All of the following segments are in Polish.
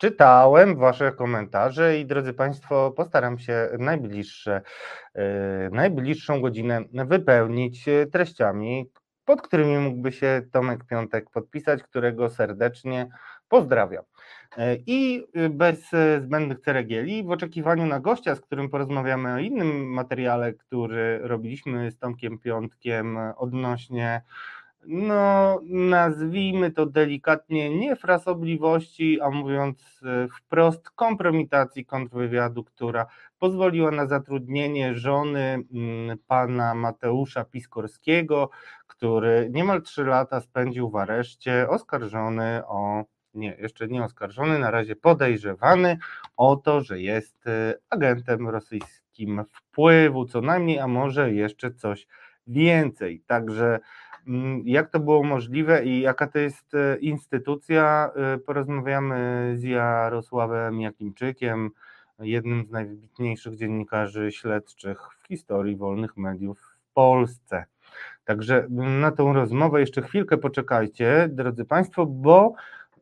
Czytałem wasze komentarze i drodzy państwo, postaram się najbliższe, yy, najbliższą godzinę wypełnić e, treściami, pod którymi mógłby się Tomek Piątek podpisać, którego serdecznie pozdrawiam. E, I bez zbędnych ceregieli, w oczekiwaniu na gościa, z którym porozmawiamy o innym materiale, który robiliśmy z Tomkiem Piątkiem odnośnie no nazwijmy to delikatnie, nie frasobliwości, a mówiąc e, wprost, kompromitacji kontrwywiadu, która pozwoliła na zatrudnienie żony mm, pana Mateusza Piskorskiego, który niemal trzy lata spędził w areszcie, oskarżony o, nie, jeszcze nie oskarżony, na razie podejrzewany o to, że jest e, agentem rosyjskim wpływu, co najmniej, a może jeszcze coś więcej. Także jak to było możliwe i jaka to jest e, instytucja? E, porozmawiamy z Jarosławem Jakimczykiem, jednym z najwybitniejszych dziennikarzy śledczych w historii wolnych mediów w Polsce. Także na tą rozmowę jeszcze chwilkę poczekajcie, drodzy Państwo, bo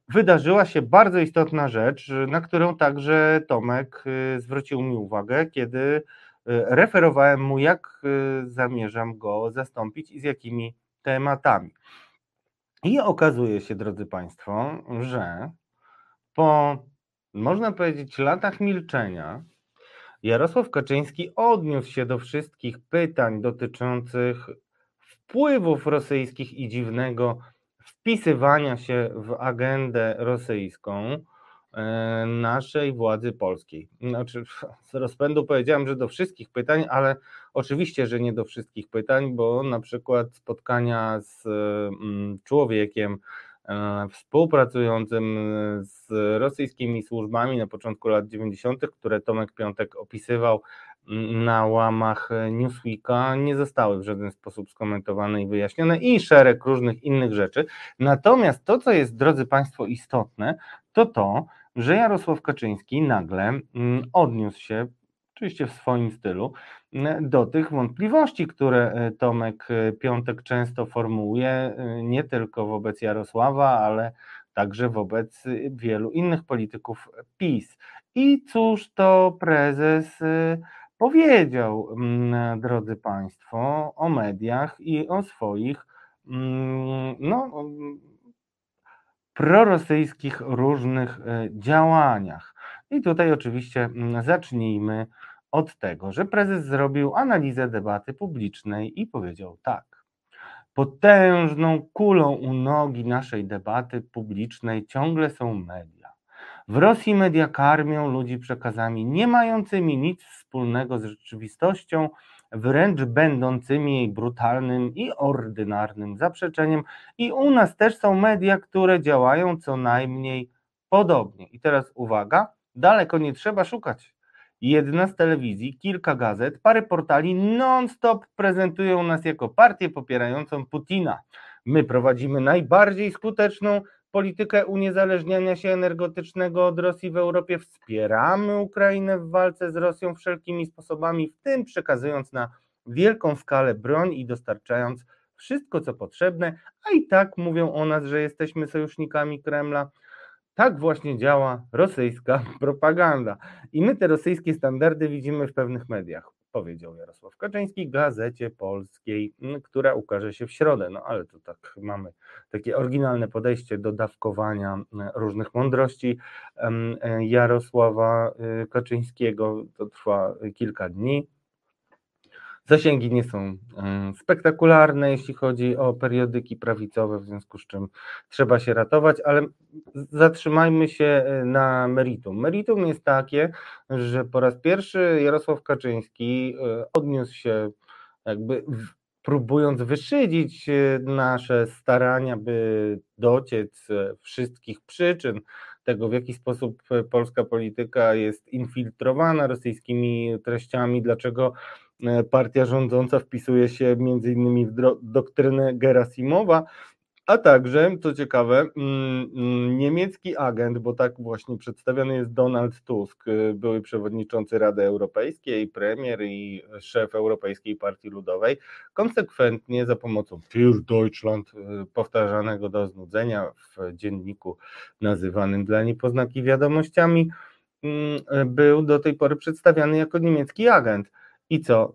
wydarzyła się bardzo istotna rzecz, na którą także Tomek e, zwrócił mi uwagę, kiedy referowałem mu, jak zamierzam go zastąpić i z jakimi tematami. I okazuje się, drodzy Państwo, że po, można powiedzieć, latach milczenia, Jarosław Kaczyński odniósł się do wszystkich pytań dotyczących wpływów rosyjskich i dziwnego wpisywania się w agendę rosyjską E, naszej władzy polskiej. Znaczy, z rozpędu powiedziałem, że do wszystkich pytań, ale oczywiście, że nie do wszystkich pytań, bo na przykład spotkania z mm, człowiekiem e, współpracującym z rosyjskimi służbami na początku lat 90., które Tomek Piątek opisywał mm, na łamach Newsweeka, nie zostały w żaden sposób skomentowane i wyjaśnione i szereg różnych innych rzeczy. Natomiast to, co jest, drodzy Państwo, istotne, to to, że Jarosław Kaczyński nagle mm, odniósł się, oczywiście w swoim stylu, mm, do tych wątpliwości, które e, Tomek e, Piątek często formułuje, e, nie tylko wobec Jarosława, ale także wobec wielu innych polityków PiS. I cóż to prezes powiedział, mm, drodzy Państwo, o mediach i o swoich no, prorosyjskich różnych e, działaniach. I tutaj oczywiście mm, zacznijmy od tego, że prezes zrobił analizę debaty publicznej i powiedział tak. Potężną kulą u nogi naszej debaty publicznej ciągle są media. W Rosji media karmią ludzi przekazami nie mającymi nic wspólnego z rzeczywistością, wręcz będącymi jej brutalnym i ordynarnym zaprzeczeniem. I u nas też są media, które działają co najmniej podobnie. I teraz uwaga, daleko nie trzeba szukać. Jedna z telewizji, kilka gazet, parę portali non-stop prezentują nas jako partię popierającą Putina. My prowadzimy najbardziej skuteczną politykę uniezależniania się energetycznego od Rosji w Europie, wspieramy Ukrainę w walce z Rosją wszelkimi sposobami, w tym przekazując na wielką skalę broń i dostarczając wszystko, co potrzebne, a i tak mówią o nas, że jesteśmy sojusznikami Kremla. Tak właśnie działa rosyjska propaganda. I my te rosyjskie standardy widzimy w pewnych mediach powiedział Jarosław Kaczyński Gazecie Polskiej, która ukaże się w środę. No ale to tak mamy takie oryginalne podejście do dawkowania różnych mądrości Jarosława y, Kaczyńskiego. To trwa kilka dni. Zasięgi nie są spektakularne, jeśli chodzi o periodyki prawicowe, w związku z czym trzeba się ratować, ale zatrzymajmy się e, na meritum. Meritum jest takie, że po raz pierwszy Jarosław Kaczyński e, odniósł się jakby próbując wyszydzić e, nasze starania, by dociec wszystkich przyczyn tego, w jaki sposób polska polityka jest infiltrowana rosyjskimi treściami, dlaczego partia rządząca wpisuje się między innymi w doktrynę Gerasimowa, A także, co ciekawe, mm, mm, niemiecki agent, bo tak właśnie przedstawiony jest Donald Tusk, y, były przewodniczący Rady Europejskiej, premier i szef Europejskiej Partii Ludowej, konsekwentnie za pomocą Für Deutschland, y, powtarzanego do znudzenia w dzienniku nazywanym dla niepoznaki wiadomościami, mm, był do tej pory przedstawiany jako niemiecki agent. I co?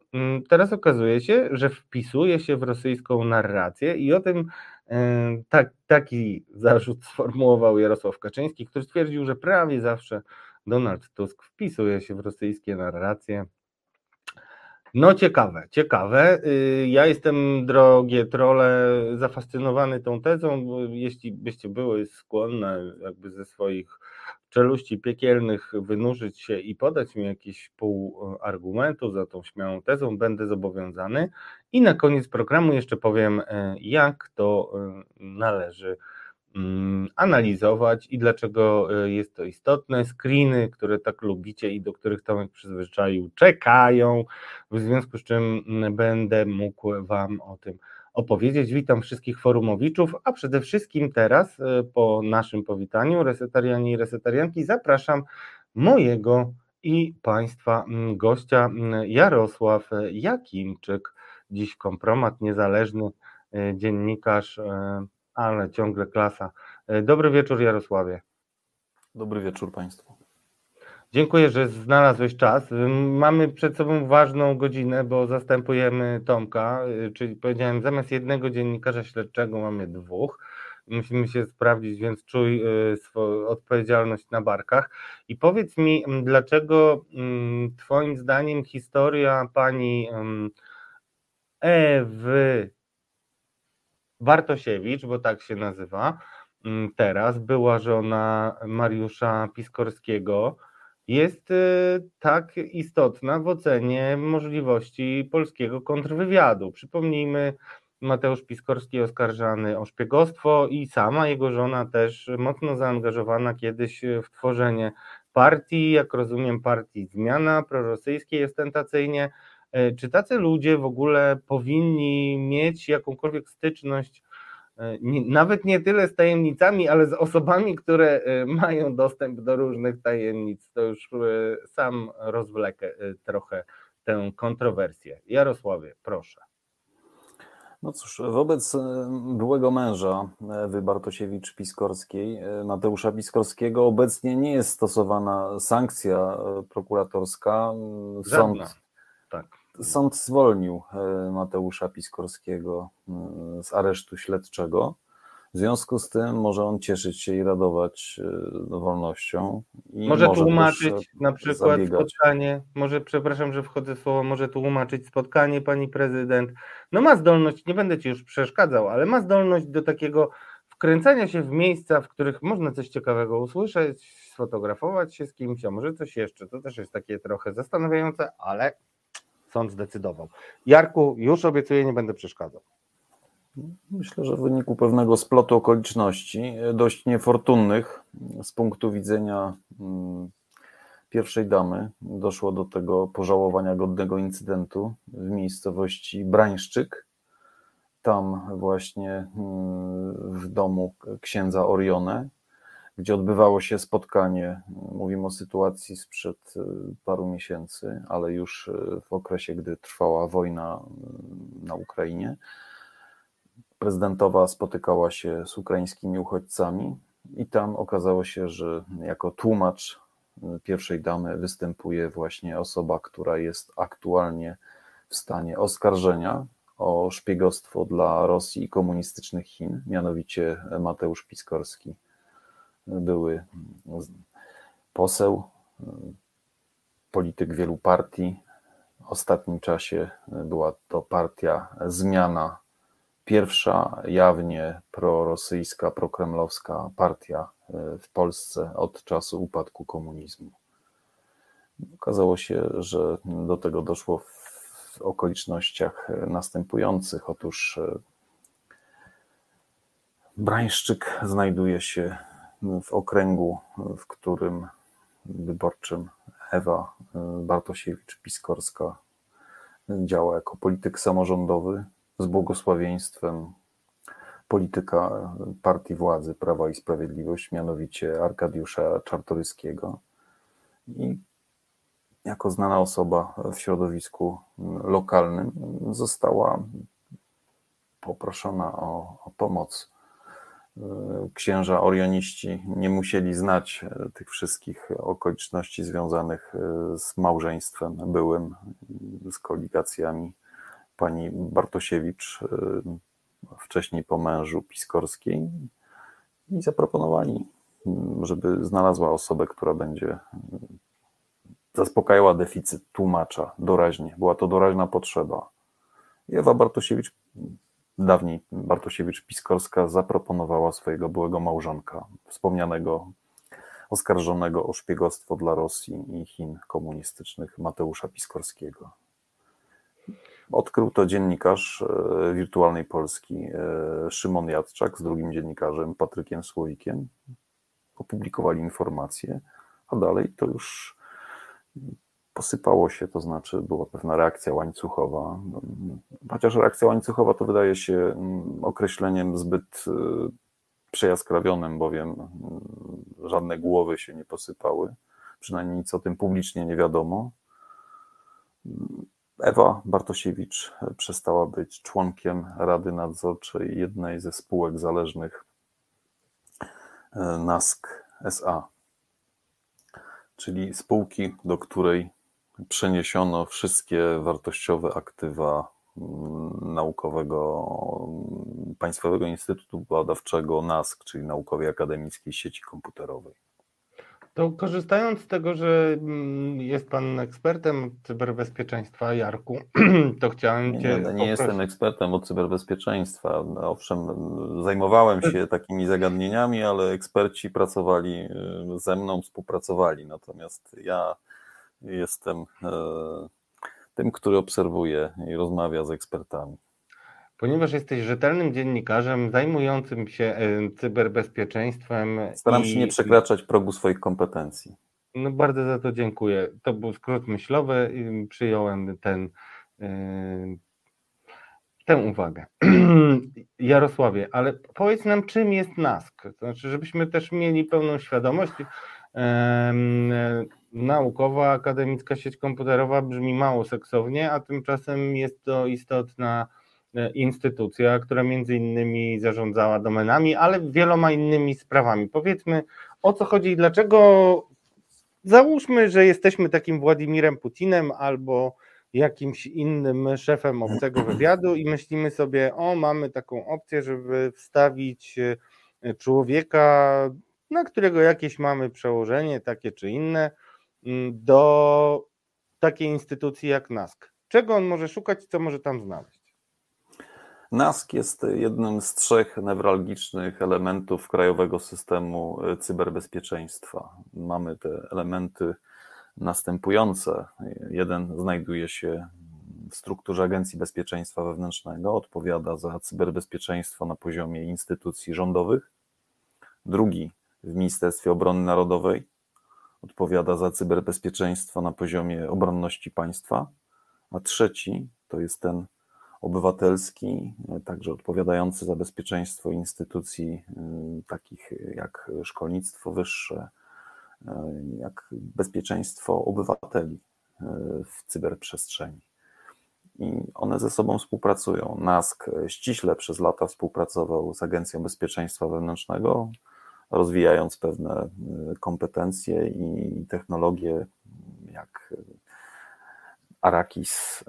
Teraz okazuje się, że wpisuje się w rosyjską narrację i o tym tak, taki zarzut sformułował Jarosław Kaczyński, który stwierdził, że prawie zawsze Donald Tusk wpisuje się w rosyjskie narracje. No ciekawe, ciekawe. Y, ja jestem, drogie trole, zafascynowany tą tezą, jeśli byście były skłonne jakby ze swoich czeluści piekielnych wynurzyć się i podać mi jakiś pół e, argumentu za tą śmiałą tezą, będę zobowiązany. I na koniec programu jeszcze powiem, e, jak to e, należy mm, analizować i dlaczego jest to istotne. Screeny, które tak lubicie i do których Tomek przyzwyczaił, czekają, w związku z czym będę mógł Wam o tym opowiedzieć. Witam wszystkich forumowiczów, a przede wszystkim teraz e, po naszym powitaniu resetariani i resetarianki zapraszam mojego i Państwa gościa Jarosław Jakimczyk, dziś kompromat, niezależny e, dziennikarz, e, ale ciągle klasa. Dobry wieczór Jarosławie. Dobry wieczór Państwu. Dziękuję, że znalazłeś czas. Mamy przed sobą ważną godzinę, bo zastępujemy Tomka, czyli powiedziałem, zamiast jednego dziennikarza śledczego mamy dwóch. Musimy się sprawdzić, więc czuj y, swoją odpowiedzialność na barkach. I powiedz mi, dlaczego Twoim zdaniem historia pani Ewy Bartosiewicz, bo tak się nazywa teraz, była żona Mariusza Piskorskiego, jest y, tak istotna w ocenie możliwości polskiego kontrwywiadu. Przypomnijmy, Mateusz Piskorski oskarżany o szpiegostwo i sama jego żona też mocno zaangażowana kiedyś w tworzenie partii, jak rozumiem, partii Zmiana prorosyjskiej ostentacyjnie. E, czy tacy ludzie w ogóle powinni mieć jakąkolwiek styczność nawet nie tyle z tajemnicami, ale z osobami, które e, mają dostęp do różnych tajemnic. To już e, sam rozwlekę trochę tę kontrowersję. Jarosławie, proszę. No cóż, wobec byłego męża Ewy Bartosiewicz-Piskorskiej, Mateusza Piskorskiego, obecnie nie jest stosowana sankcja prokuratorska. Żadna. Sąd, tak. Sąd zwolnił e, Mateusza Piskorskiego e, z aresztu śledczego. W związku z tym może on cieszyć się i radować e, wolnością. I może, może tłumaczyć na przykład zabiegać. spotkanie, może, przepraszam, że wchodzę w słowo, może tłumaczyć spotkanie pani prezydent. No ma zdolność, nie będę ci już przeszkadzał, ale ma zdolność do takiego wkręcania się w miejsca, w których można coś ciekawego usłyszeć, sfotografować się z kimś, a może coś jeszcze. To też jest takie trochę zastanawiające, ale sąd zdecydował. Jarku, już obiecuję, nie będę przeszkadzał. Myślę, że w wyniku pewnego splotu okoliczności, dość niefortunnych z punktu widzenia mm, pierwszej damy, doszło do tego pożałowania godnego incydentu w miejscowości Brańszczyk. Tam właśnie mm, w domu księdza Orione gdzie odbywało się spotkanie. Mówimy o sytuacji sprzed y, paru miesięcy, ale już y, w okresie, gdy trwała wojna y, na Ukrainie. Prezydentowa spotykała się z ukraińskimi uchodźcami i tam okazało się, że jako tłumacz pierwszej damy występuje właśnie osoba, która jest aktualnie w stanie oskarżenia o szpiegostwo dla Rosji i komunistycznych Chin, mianowicie Mateusz Piskorski były poseł, polityk wielu partii. W ostatnim czasie była to partia Zmiana, pierwsza jawnie prorosyjska, prokremlowska partia w Polsce od czasu upadku komunizmu. Okazało się, że do tego doszło w okolicznościach następujących. Otóż Brańszczyk znajduje się w okręgu, w którym wyborczym Ewa Bartosiewicz-Piskorska działa jako polityk samorządowy z błogosławieństwem polityka partii władzy Prawa i Sprawiedliwość, mianowicie Arkadiusza Czartoryskiego. I jako znana osoba w środowisku lokalnym została poproszona o, o pomoc. Księża orioniści nie musieli znać tych wszystkich okoliczności związanych z małżeństwem byłym, z koligacjami pani Bartosiewicz, wcześniej po mężu Piskorskiej, i zaproponowali, żeby znalazła osobę, która będzie zaspokajała deficyt tłumacza doraźnie. Była to doraźna potrzeba. Ewa Bartosiewicz, dawniej Bartosiewicz Piskorska, zaproponowała swojego byłego małżonka, wspomnianego, oskarżonego o szpiegostwo dla Rosji i Chin komunistycznych Mateusza Piskorskiego. Odkrył to dziennikarz e, wirtualnej Polski e, Szymon Jadczak z drugim dziennikarzem Patrykiem Słowikiem. Opublikowali informacje, a dalej to już posypało się, to znaczy była pewna reakcja łańcuchowa. Chociaż reakcja łańcuchowa to wydaje się mm, określeniem zbyt e, przejaskrawionym, bowiem mm, żadne głowy się nie posypały, przynajmniej nic o tym publicznie nie wiadomo. Ewa Bartosiewicz przestała być członkiem Rady Nadzorczej jednej ze spółek zależnych e, NASK SA, czyli spółki, do której przeniesiono wszystkie wartościowe aktywa mm, naukowego Państwowego Instytutu Badawczego NASK, czyli Naukowej Akademickiej Sieci Komputerowej. To korzystając z tego, że mm, jest Pan ekspertem cyberbezpieczeństwa, Jarku, to chciałem Nie, Cię nie, nie poprosić- jestem ekspertem od cyberbezpieczeństwa. No, Owszem, zajmowałem się takimi zagadnieniami, ale eksperci pracowali y, ze mną, współpracowali. Natomiast ja jestem e, tym, który obserwuje i rozmawia z ekspertami. Ponieważ jesteś rzetelnym dziennikarzem zajmującym się e, cyberbezpieczeństwem. Staram i- się nie przekraczać progu swoich kompetencji. No bardzo za to dziękuję. To był skrót myślowy i przyjąłem ten, yy, tę uwagę. Jarosławie, ale powiedz nam, czym jest NASK? To znaczy, żebyśmy też mieli pełną świadomość. Naukowa Akademicka Sieć Komputerowa brzmi mało seksownie, a tymczasem jest to istotna e, instytucja, która między innymi zarządzała domenami, ale wieloma innymi sprawami. Powiedzmy, o co chodzi i dlaczego Załóżmy, że jesteśmy takim Władimirem Putinem albo jakimś innym szefem obcego wywiadu i myślimy sobie, o, mamy taką opcję, żeby wstawić e, człowieka, na którego jakieś mamy przełożenie, takie czy inne, m, do takiej instytucji jak NASK. Czego on może szukać, co może tam znaleźć? NASK jest jednym z trzech newralgicznych elementów krajowego systemu e, cyberbezpieczeństwa. Mamy te elementy następujące. Jeden znajduje się w strukturze Agencji Bezpieczeństwa Wewnętrznego, odpowiada za cyberbezpieczeństwo na poziomie instytucji rządowych. Drugi w Ministerstwie Obrony Narodowej odpowiada za cyberbezpieczeństwo na poziomie obronności państwa. A trzeci to jest ten obywatelski, także odpowiadający za bezpieczeństwo instytucji y, takich jak szkolnictwo wyższe, y, jak bezpieczeństwo obywateli w cyberprzestrzeni. I one ze sobą współpracują. NASK ściśle przez lata współpracował z Agencją Bezpieczeństwa Wewnętrznego, rozwijając pewne kompetencje i technologie, jak Arakis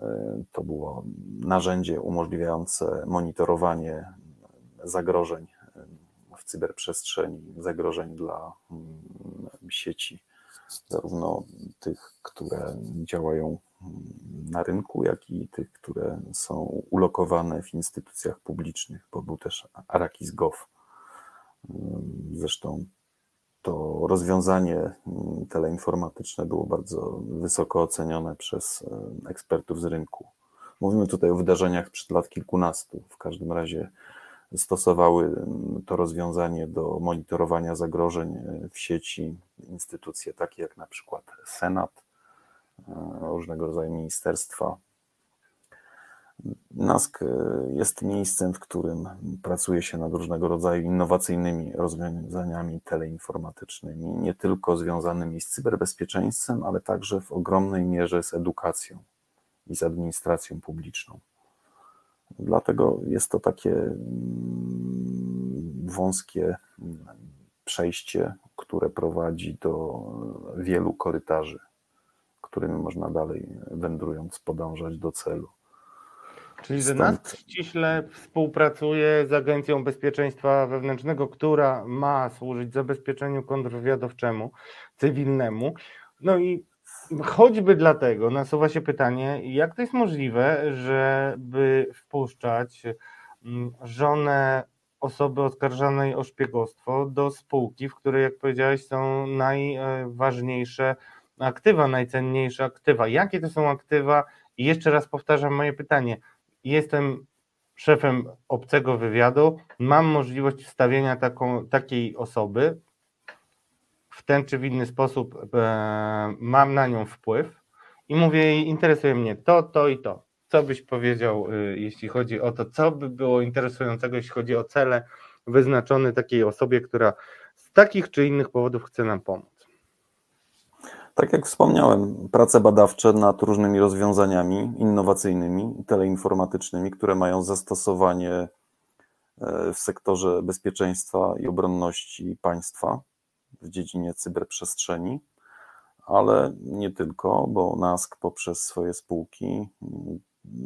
to było narzędzie umożliwiające monitorowanie zagrożeń w cyberprzestrzeni, zagrożeń dla mm, sieci, zarówno tych, które działają mm, na rynku, jak i tych, które są ulokowane w instytucjach publicznych, bo był też Arakis Gov. Zresztą to rozwiązanie mm, teleinformatyczne było bardzo wysoko ocenione przez e, ekspertów z rynku. Mówimy tutaj o wydarzeniach przed lat kilkunastu. W każdym razie stosowały mm, to rozwiązanie do monitorowania zagrożeń e, w sieci instytucje takie jak na przykład Senat, e, różnego rodzaju ministerstwa. NASK e, jest miejscem, w którym pracuje się nad różnego rodzaju innowacyjnymi rozwiązaniami teleinformatycznymi, nie tylko związanymi z cyberbezpieczeństwem, ale także w ogromnej mierze z edukacją i z administracją publiczną. Dlatego jest to takie mm, wąskie mm, przejście, które prowadzi do wielu korytarzy, którymi można dalej wędrując podążać do celu. Czyli, że nas ściśle współpracuje z Agencją Bezpieczeństwa Wewnętrznego, która ma służyć zabezpieczeniu kontrwywiadowczemu, cywilnemu. No i choćby dlatego nasuwa się pytanie, jak to jest możliwe, żeby wpuszczać mm, żonę osoby oskarżanej o szpiegostwo do spółki, w której, jak powiedziałeś, są najważniejsze aktywa, najcenniejsze aktywa. Jakie to są aktywa? I jeszcze raz powtarzam moje pytanie jestem szefem obcego wywiadu, mam możliwość wstawienia taką, takiej osoby w ten czy w inny sposób, e, mam na nią wpływ i mówię jej, interesuje mnie to, to i to. Co byś powiedział, y, jeśli chodzi o to, co by było interesującego, jeśli chodzi o cele wyznaczone takiej osobie, która z takich czy innych powodów chce nam pomóc? Tak jak wspomniałem, prace badawcze nad różnymi rozwiązaniami innowacyjnymi, teleinformatycznymi, które mają zastosowanie e, w sektorze bezpieczeństwa i obronności państwa w dziedzinie cyberprzestrzeni, ale nie tylko, bo NASK poprzez swoje spółki mm,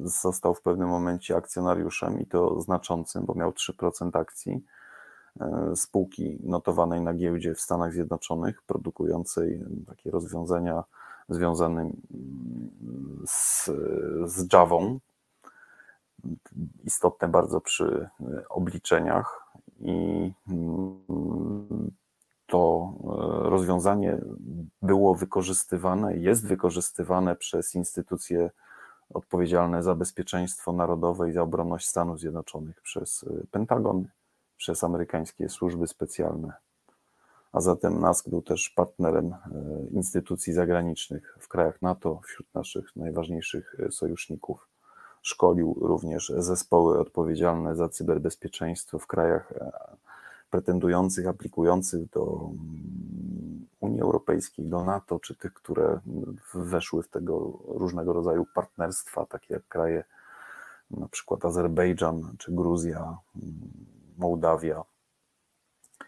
został w pewnym momencie akcjonariuszem i to znaczącym, bo miał 3% akcji spółki notowanej na giełdzie w Stanach Zjednoczonych, produkującej takie rozwiązania związane mm, z, z Javą, istotne bardzo przy obliczeniach i mm, to e, rozwiązanie było wykorzystywane, jest wykorzystywane przez instytucje odpowiedzialne za bezpieczeństwo narodowe i za obronność Stanów Zjednoczonych, przez e, Pentagon, przez amerykańskie służby specjalne. A zatem NASK był też partnerem e, instytucji zagranicznych w krajach NATO, wśród naszych najważniejszych e, sojuszników. Szkolił również zespoły odpowiedzialne za cyberbezpieczeństwo w krajach e, pretendujących, aplikujących do mm, Unii Europejskiej, do NATO, czy tych, które weszły w tego różnego rodzaju partnerstwa, takie jak kraje na przykład Azerbejdżan czy Gruzja, mm, Mołdawia.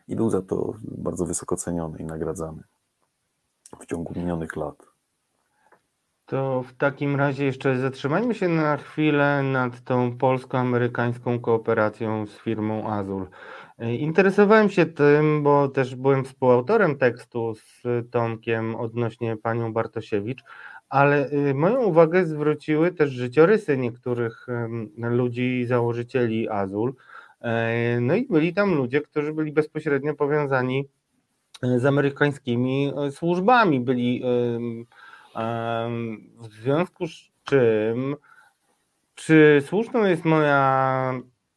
I był za to bardzo wysoko ceniony i nagradzany w ciągu minionych lat. To w takim razie jeszcze zatrzymajmy się na chwilę nad tą polsko-amerykańską kooperacją z firmą Azul. Interesowałem się tym, bo też byłem współautorem tekstu z Tomkiem odnośnie panią Bartosiewicz, ale y, moją uwagę zwróciły też życiorysy niektórych ludzi, założycieli Azul. E, no i byli tam ludzie, którzy byli bezpośrednio powiązani e, z amerykańskimi e, służbami. Byli w związku z czym, czy słuszną jest moja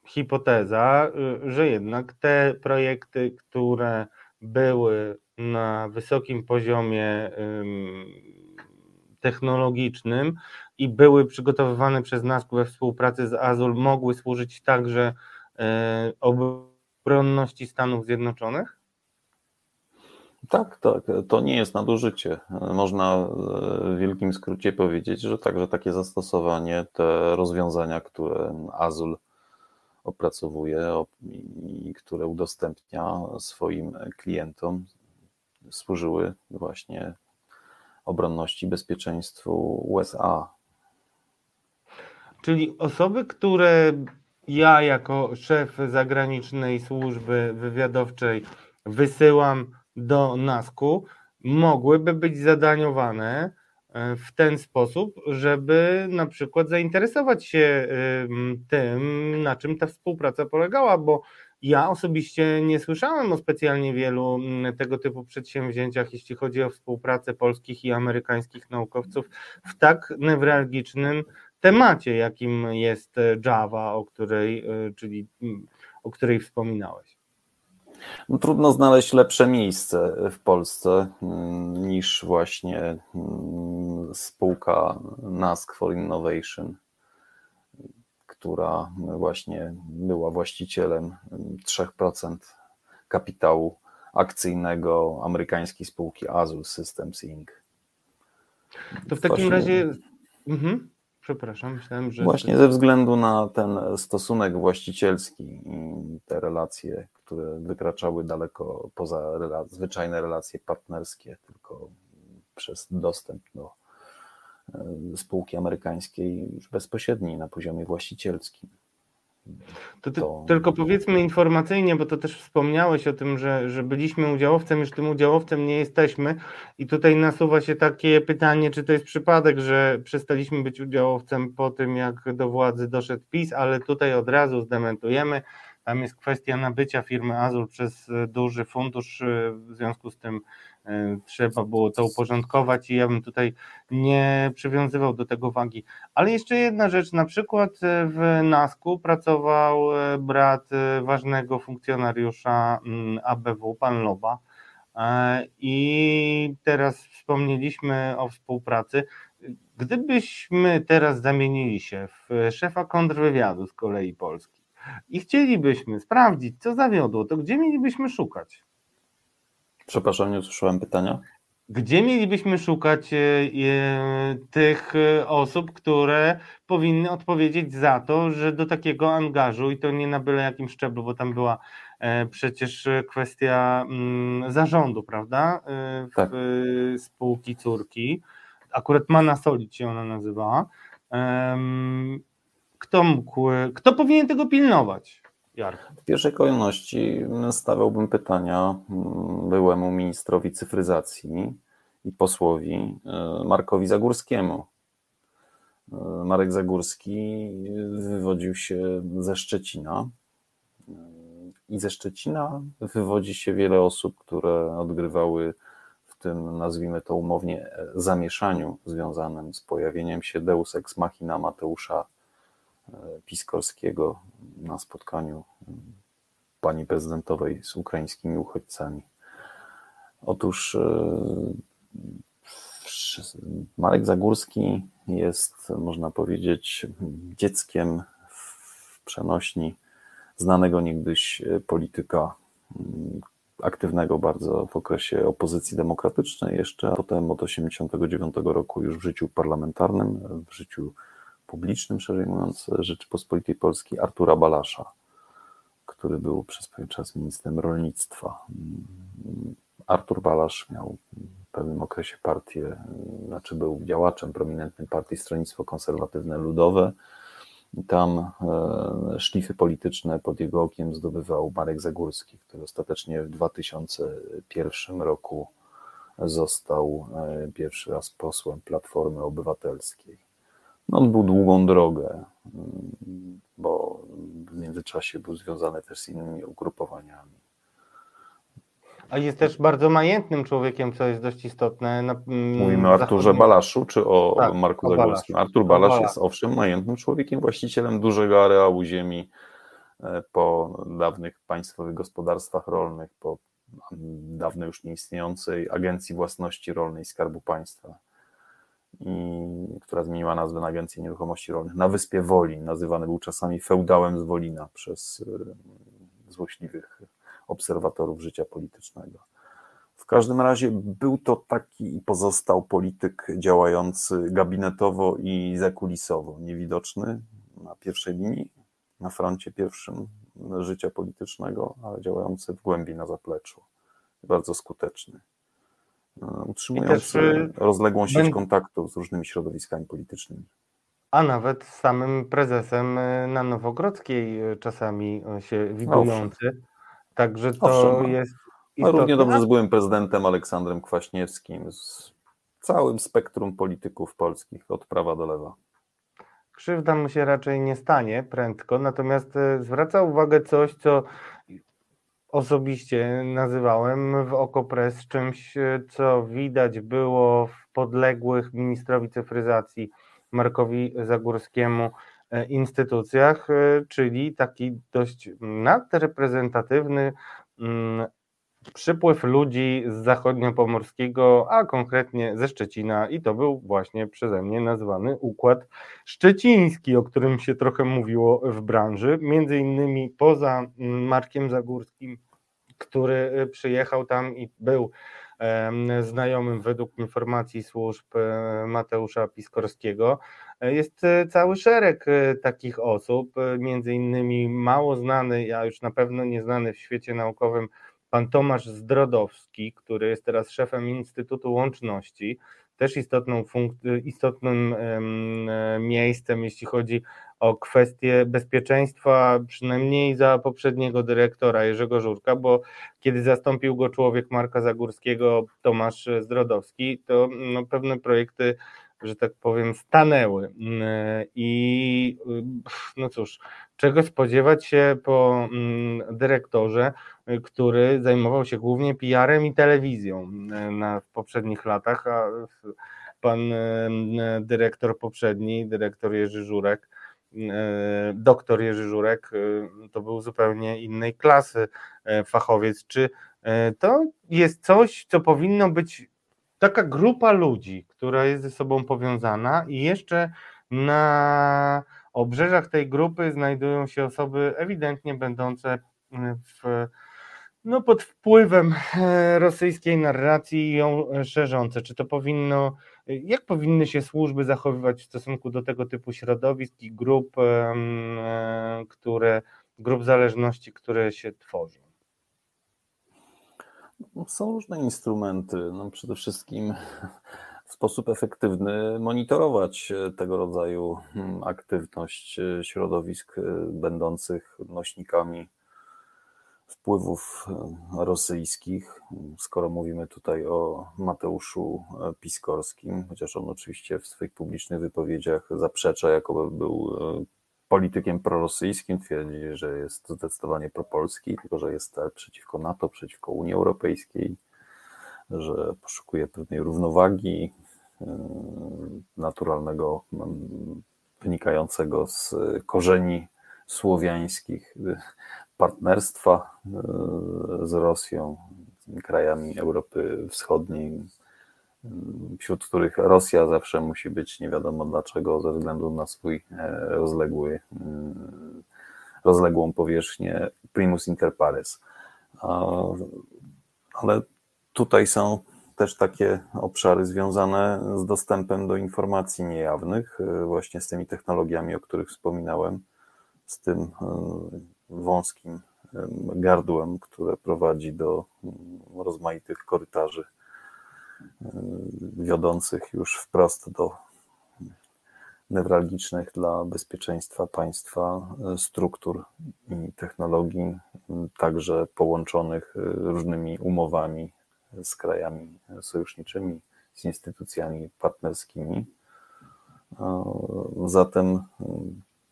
hipoteza, że jednak te projekty, które były na wysokim poziomie technologicznym i były przygotowywane przez nas we współpracy z Azul, mogły służyć także obronności Stanów Zjednoczonych? Tak, tak. To nie jest nadużycie. Można w wielkim skrócie powiedzieć, że także takie zastosowanie, te rozwiązania, które Azul opracowuje i które udostępnia swoim klientom, służyły właśnie obronności i bezpieczeństwu USA. Czyli osoby, które ja jako szef zagranicznej służby wywiadowczej wysyłam do NASK-u, mogłyby być zadaniowane e, w ten sposób, żeby na przykład zainteresować się tym, na czym ta współpraca polegała, bo ja osobiście nie słyszałem o specjalnie wielu tego typu przedsięwzięciach, jeśli chodzi o współpracę polskich i amerykańskich naukowców w tak newralgicznym temacie, jakim jest e, Java, o której, e, czyli o której wspominałeś. No, trudno znaleźć lepsze miejsce w Polsce mm, niż właśnie mm, spółka NASK for Innovation. która właśnie była właścicielem 3% kapitału akcyjnego amerykańskiej spółki Azul Systems Inc. To w takim właśnie, razie. Mhm. Przepraszam, myślałem, że. Właśnie ze względu na ten stosunek właścicielski i te relacje, które wykraczały daleko poza rela zwyczajne relacje partnerskie, tylko przez dostęp do e, spółki amerykańskiej już bezpośredniej na poziomie właścicielskim. To, ty, to, tylko powiedzmy informacyjnie, bo to też wspomniałeś o tym, że, że byliśmy udziałowcem, już tym udziałowcem nie jesteśmy. I tutaj nasuwa się takie pytanie, czy to jest przypadek, że przestaliśmy być udziałowcem po tym, jak do władzy doszedł PiS, ale tutaj od razu zdementujemy. Tam jest kwestia nabycia firmy Azul przez duży fundusz, w związku z tym trzeba było to uporządkować i ja bym tutaj nie przywiązywał do tego wagi. Ale jeszcze jedna rzecz, na przykład e, w NASK-u pracował e, brat ważnego funkcjonariusza mm, ABW, pan Loba. I teraz wspomnieliśmy o współpracy. Gdybyśmy teraz zamienili się w szefa kontrwywiadu z kolei Polski i chcielibyśmy sprawdzić, co zawiodło, to gdzie mielibyśmy szukać? Przepraszam, nie usłyszałem pytania. Gdzie mielibyśmy szukać e, e, tych e, osób, które powinny odpowiedzieć za to, że do takiego angażu, i to nie na byle jakim szczeblu, bo tam była przecież kwestia mm, zarządu, prawda? W tak. spółki córki. Akurat Mana Solid się ona nazywała. Kto mógł, kto powinien tego pilnować? W pierwszej kolejności stawiałbym pytania mm, byłemu ministrowi cyfryzacji i posłowi e, Markowi Zagórskiemu. E, Marek Zagórski wywodził się ze Szczecina e, i ze Szczecina wywodzi się wiele osób, które odgrywały w tym, nazwijmy to umownie, zamieszaniu związanym z pojawieniem się Deus Ex Machina Mateusza Piskorskiego na spotkaniu pani prezydentowej z ukraińskimi uchodźcami. Otóż e, Marek Zagórski jest, można powiedzieć, dzieckiem w przenośni znanego niegdyś polityka mm, aktywnego bardzo w okresie opozycji demokratycznej jeszcze, a potem od 1989 roku już w życiu parlamentarnym, w życiu publicznym, szerzej mówiąc, Rzeczypospolitej Polskiej Artura Balasza, który był przez pewien czas ministrem rolnictwa. Artur Balasz miał w pewnym okresie partię, znaczy był działaczem prominentnym partii Stronnictwo Konserwatywne Ludowe. Tam e, szlify polityczne pod jego okiem zdobywał Marek Zagórski, który ostatecznie w 2001 roku został e, pierwszy raz posłem Platformy Obywatelskiej. No, on był długą drogę, bo w międzyczasie był związany też z innymi ugrupowaniami. A jest też bardzo majętnym człowiekiem, co jest dość istotne. Na, Mówimy o Arturze zachodnim... Balaszu czy o tak, Marku Zagórskim? Artur Balasz, Balasz jest owszem majętnym człowiekiem, właścicielem dużego areału ziemi e, po dawnych państwowych gospodarstwach rolnych, po dawno już nieistniejącej Agencji Własności Rolnej Skarbu Państwa która zmieniła nazwę na Agencję Nieruchomości Rolnych, na Wyspie Woli, nazywany był czasami feudałem z Wolina przez e, złośliwych obserwatorów życia politycznego. W każdym razie był to taki i pozostał polityk działający gabinetowo i zakulisowo, niewidoczny na pierwszej linii, na froncie pierwszym życia politycznego, ale działający w głębi na zapleczu. Bardzo skuteczny. Utrzymując rozległą sieć kontaktów z różnymi środowiskami politycznymi. A nawet z samym prezesem e, na Nowogrodzkiej e, czasami się widujący. Także to Owszem, no. jest. No, równie dobrze z byłym prezydentem Aleksandrem Kwaśniewskim, z całym spektrum polityków polskich, od prawa do lewa. Krzywda mu się raczej nie stanie prędko, natomiast zwraca uwagę coś, co osobiście nazywałem w Okopres czymś, co widać było w podległych ministrowi cyfryzacji Markowi Zagórskiemu e, instytucjach, e, czyli taki dość nadreprezentatywny mm, przypływ ludzi z zachodniopomorskiego, a konkretnie ze Szczecina i to był właśnie przeze mnie nazwany Układ Szczeciński, o którym się trochę mówiło w branży, między innymi poza mm, Markiem Zagórskim, który y, przyjechał tam i był znajomym według informacji służb e, Mateusza Piskorskiego. E, jest e, cały szereg takich osób, między innymi mało znany, a już na pewno nieznany w świecie naukowym pan Tomasz Zdrodowski, który jest teraz szefem Instytutu Łączności, też istotną istotnym miejscem, jeśli chodzi o kwestie bezpieczeństwa, przynajmniej za poprzedniego dyrektora Jerzego Żurka, bo kiedy zastąpił go człowiek Marka Zagórskiego, Tomasz Zdrodowski, to no, pewne projekty, że tak powiem, stanęły. I no cóż, czego spodziewać się po mm, dyrektorze, który zajmował się głównie PR-em i telewizją na, w poprzednich latach, a pan dyrektor poprzedni, dyrektor Jerzy Żurek, E, doktor Jerzy Żurek e, to był zupełnie innej klasy e, fachowiec. Czy to jest coś, co powinno być taka grupa ludzi, która jest ze sobą powiązana i jeszcze na obrzeżach tej grupy znajdują się osoby ewidentnie będące w, no, pod wpływem rosyjskiej narracji i ją szerzące. Czy to powinno jak powinny się służby zachowywać w stosunku do tego typu środowisk i grup, e, które, grup zależności, które się tworzą? No, są różne instrumenty. No przede wszystkim w sposób efektywny monitorować tego rodzaju hmm, aktywność e, środowisk e, będących nośnikami wpływów e, rosyjskich, skoro mówimy tutaj o Mateuszu e, Piskorskim, chociaż on oczywiście w swoich publicznych wypowiedziach zaprzecza, jakoby był e, politykiem prorosyjskim, twierdzi, że jest zdecydowanie propolski, tylko że jest przeciwko NATO, przeciwko Unii Europejskiej, że poszukuje pewnej równowagi naturalnego, wynikającego z korzeni słowiańskich partnerstwa e, z Rosją, krajami Europy Wschodniej, wśród których Rosja zawsze musi być nie wiadomo dlaczego, ze względu na swój e, rozległy, rozległą powierzchnię primus inter pares. Ale tutaj są też takie obszary związane z dostępem do informacji niejawnych, e, właśnie z tymi technologiami, o których wspominałem, z tym wąskim gardłem, które prowadzi do mm, rozmaitych korytarzy wiodących już wprost do newralgicznych dla bezpieczeństwa państwa struktur i technologii, także połączonych różnymi umowami z krajami sojuszniczymi, z instytucjami partnerskimi. Zatem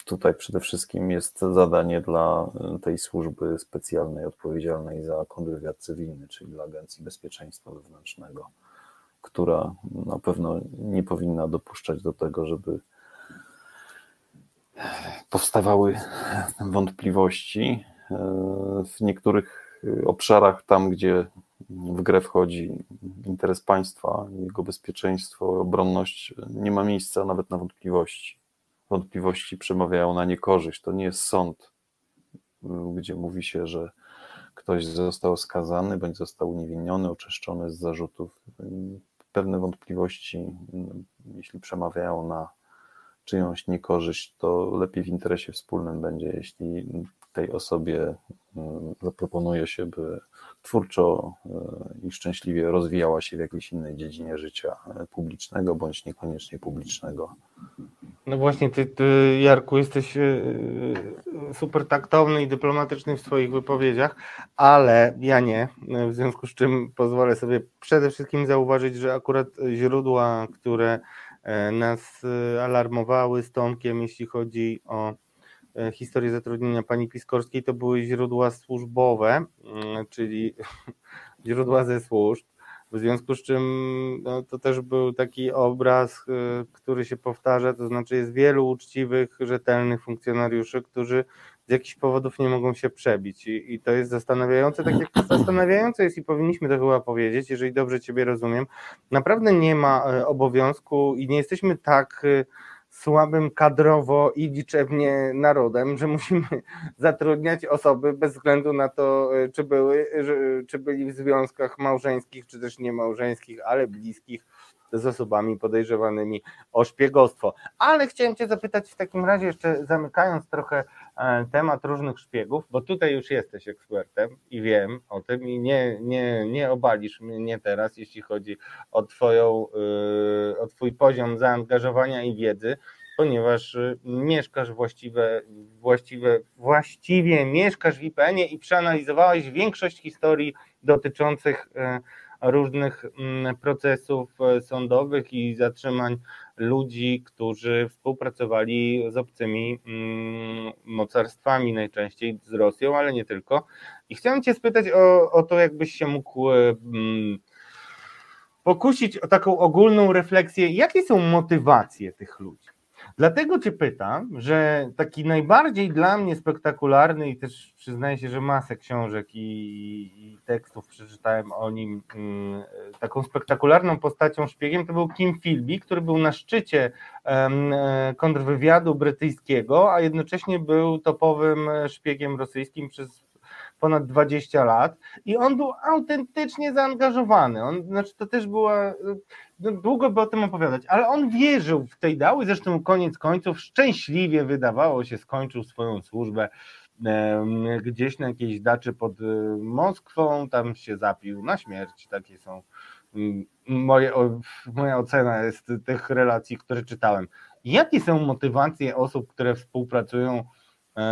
tutaj przede wszystkim jest zadanie dla tej służby specjalnej odpowiedzialnej za kontrwywiad cywilny, czyli dla Agencji Bezpieczeństwa Wewnętrznego, która na pewno nie powinna dopuszczać do tego, żeby powstawały wątpliwości e, w niektórych obszarach, tam gdzie w grę wchodzi interes państwa, jego bezpieczeństwo, obronność, nie ma miejsca nawet na wątpliwości wątpliwości przemawiają na niekorzyść. To nie jest sąd, gdzie mówi się, że ktoś został skazany bądź został uniewinniony, oczyszczony z zarzutów. Pewne wątpliwości, jeśli przemawiają na czyjąś niekorzyść, to lepiej w interesie wspólnym będzie, jeśli tej osobie zaproponuje się, by twórczo e, i szczęśliwie rozwijała się w jakiejś innej dziedzinie życia e, publicznego bądź niekoniecznie publicznego. No właśnie, ty, ty Jarku, jesteś e, super taktowny i dyplomatyczny w swoich wypowiedziach, ale ja nie. W związku z czym pozwolę sobie przede wszystkim zauważyć, że akurat źródła, które nas alarmowały z Tomkiem, jeśli chodzi o historię zatrudnienia pani Piskorskiej to były źródła służbowe, mm, czyli źródła ze służb. W związku z czym no, to też był taki obraz, który się powtarza, to znaczy jest wielu uczciwych, rzetelnych funkcjonariuszy, którzy z jakichś powodów nie mogą się przebić i, i to jest zastanawiające, tak jak zastanawiające jest i powinniśmy to chyba powiedzieć, jeżeli dobrze Ciebie rozumiem, naprawdę nie ma obowiązku i nie jesteśmy tak słabym kadrowo i liczebnie narodem, że musimy zatrudniać osoby bez względu na to, e, czy były, czy byli w związkach małżeńskich, czy też niemałżeńskich, ale bliskich z osobami podejrzewanymi o szpiegostwo. Ale chciałem Cię zapytać w takim razie, jeszcze zamykając trochę temat różnych szpiegów, bo tutaj już jesteś ekspertem i wiem o tym i nie, nie, nie obalisz mnie teraz, jeśli chodzi o, twoją, e, o Twój poziom zaangażowania i wiedzy, ponieważ e, mieszkasz właściwe, właściwe, właściwie mieszkasz w IPN-ie i przeanalizowałeś większość historii dotyczących różnych mm, procesów e, sądowych i zatrzymań ludzi, którzy współpracowali z obcymi mm, mocarstwami, najczęściej z Rosją, ale nie tylko. I chciałem Cię spytać o, o to, jakbyś się mógł e, mm, pokusić o taką ogólną refleksję, jakie są motywacje tych ludzi. Dlatego Cię pytam, że taki najbardziej dla mnie spektakularny i też przyznaję się, że masę książek i, i tekstów przeczytałem o nim, mm, taką spektakularną postacią szpiegiem to był Kim Philby, który był na szczycie e, kontrwywiadu brytyjskiego, a jednocześnie był topowym szpiegiem rosyjskim przez ponad 20 lat i on był autentycznie zaangażowany. On, znaczy to też była, długo by o tym opowiadać, ale on wierzył w tej dały, zresztą koniec końców szczęśliwie wydawało się skończył swoją służbę gdzieś na jakiejś daczy pod y, Moskwą, tam się zapił na śmierć, takie są mm, moje, moja ocena jest tych relacji, które czytałem. Jakie są motywacje osób, które współpracują E,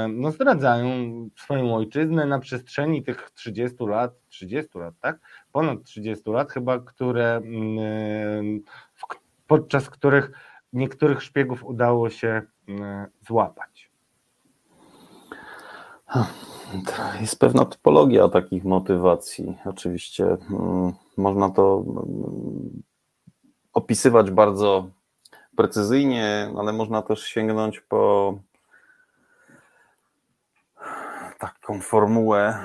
no zdradzają swoją ojczyznę na przestrzeni tych 30 lat, 30 lat, tak? Ponad 30 lat chyba, które mm, podczas których niektórych szpiegów udało się mm, złapać. Jest pewna typologia takich motywacji. Oczywiście mm, można to opisywać bardzo precyzyjnie, ale można też sięgnąć po taką formułę,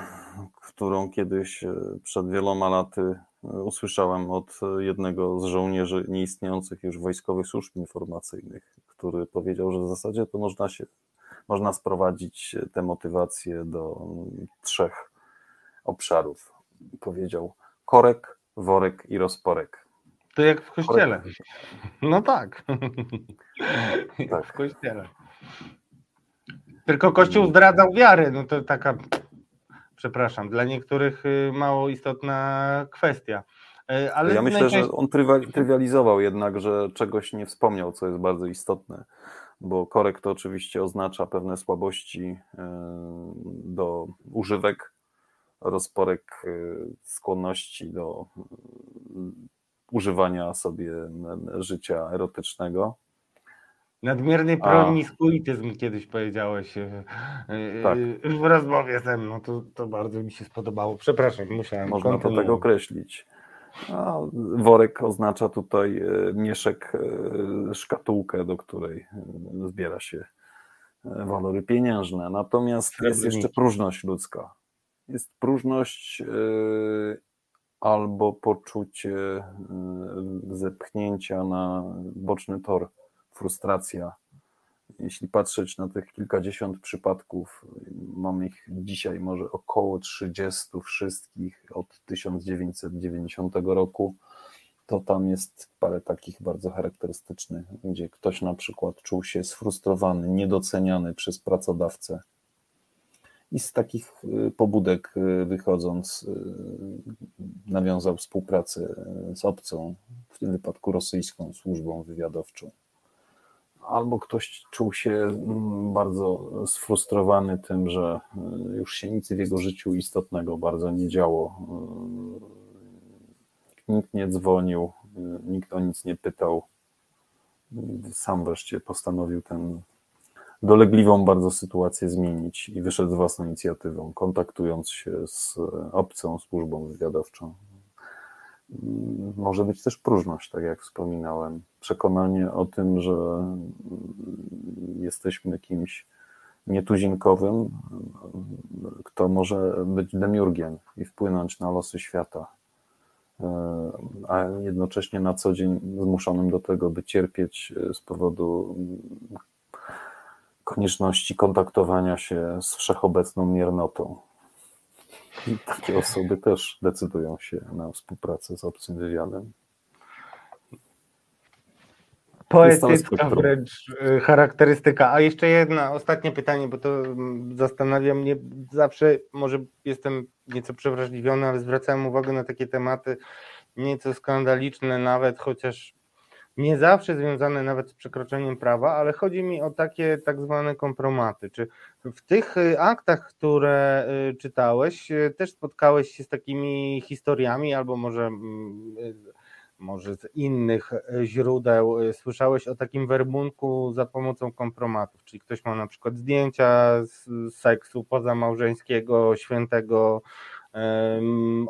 którą kiedyś e, przed wieloma laty e, usłyszałem od jednego z żołnierzy nieistniejących już wojskowych służb informacyjnych, który powiedział, że w zasadzie to można się można sprowadzić te motywacje do mm, trzech obszarów. Powiedział korek, worek i rozporek. To jak w kościele. Korek. No tak. tak. W kościele. Tylko Kościół zdradzał wiarę, no to taka, przepraszam, dla niektórych y, mało istotna kwestia. Y, ale ja myślę, najczęściej... że on trywializował jednak, że czegoś nie wspomniał, co jest bardzo istotne, bo korek to oczywiście oznacza pewne słabości y, do używek, rozporek skłonności do używania sobie życia erotycznego. Nadmierny promiskuityzm kiedyś powiedziałeś e, e, tak. w rozmowie ze mną. To, to bardzo mi się spodobało. Przepraszam, musiałem. Można to tak określić. A worek oznacza tutaj e, mieszek, szkatułkę, do której zbiera się walory pieniężne. Natomiast jest jeszcze próżność ludzka. Jest próżność albo poczucie zepchnięcia na boczny tor frustracja. Jeśli patrzeć na tych kilkadziesiąt przypadków, mamy ich dzisiaj może około 30 wszystkich od 1990 roku, to tam jest parę takich bardzo charakterystycznych, gdzie ktoś na przykład czuł się sfrustrowany, niedoceniany przez pracodawcę. I z takich y, pobudek y, wychodząc, y, nawiązał współpracę z obcą, w tym wypadku rosyjską służbą wywiadowczą albo ktoś czuł się mm, bardzo sfrustrowany tym, że y, już się nic w jego życiu istotnego bardzo nie działo. Y, nikt nie dzwonił, y, nikt o nic nie pytał. Sam wreszcie postanowił tę dolegliwą bardzo sytuację zmienić i wyszedł z własną inicjatywą, kontaktując się z obcą służbą wywiadowczą. Może być też próżność, tak jak wspominałem. Przekonanie o tym, że jesteśmy kimś nietuzinkowym, kto może być demiurgiem i wpłynąć na losy świata, a jednocześnie na co dzień zmuszonym do tego, by cierpieć z powodu konieczności kontaktowania się z wszechobecną miernotą. I takie osoby też decydują się na współpracę z obcym wywiadem. Poetycka wręcz y, charakterystyka. A jeszcze jedno, ostatnie pytanie, bo to mm, zastanawia mnie zawsze, może jestem nieco przewrażliwiony, ale zwracałem uwagę na takie tematy nieco skandaliczne nawet, chociaż nie zawsze związane nawet z przekroczeniem prawa, ale chodzi mi o takie tak zwane kompromaty. Czy w tych y, aktach, które y, czytałeś, też spotkałeś się z takimi historiami, albo może mm, może z innych źródeł słyszałeś o takim werbunku za pomocą kompromatów, czyli ktoś ma na przykład zdjęcia z seksu pozamałżeńskiego, świętego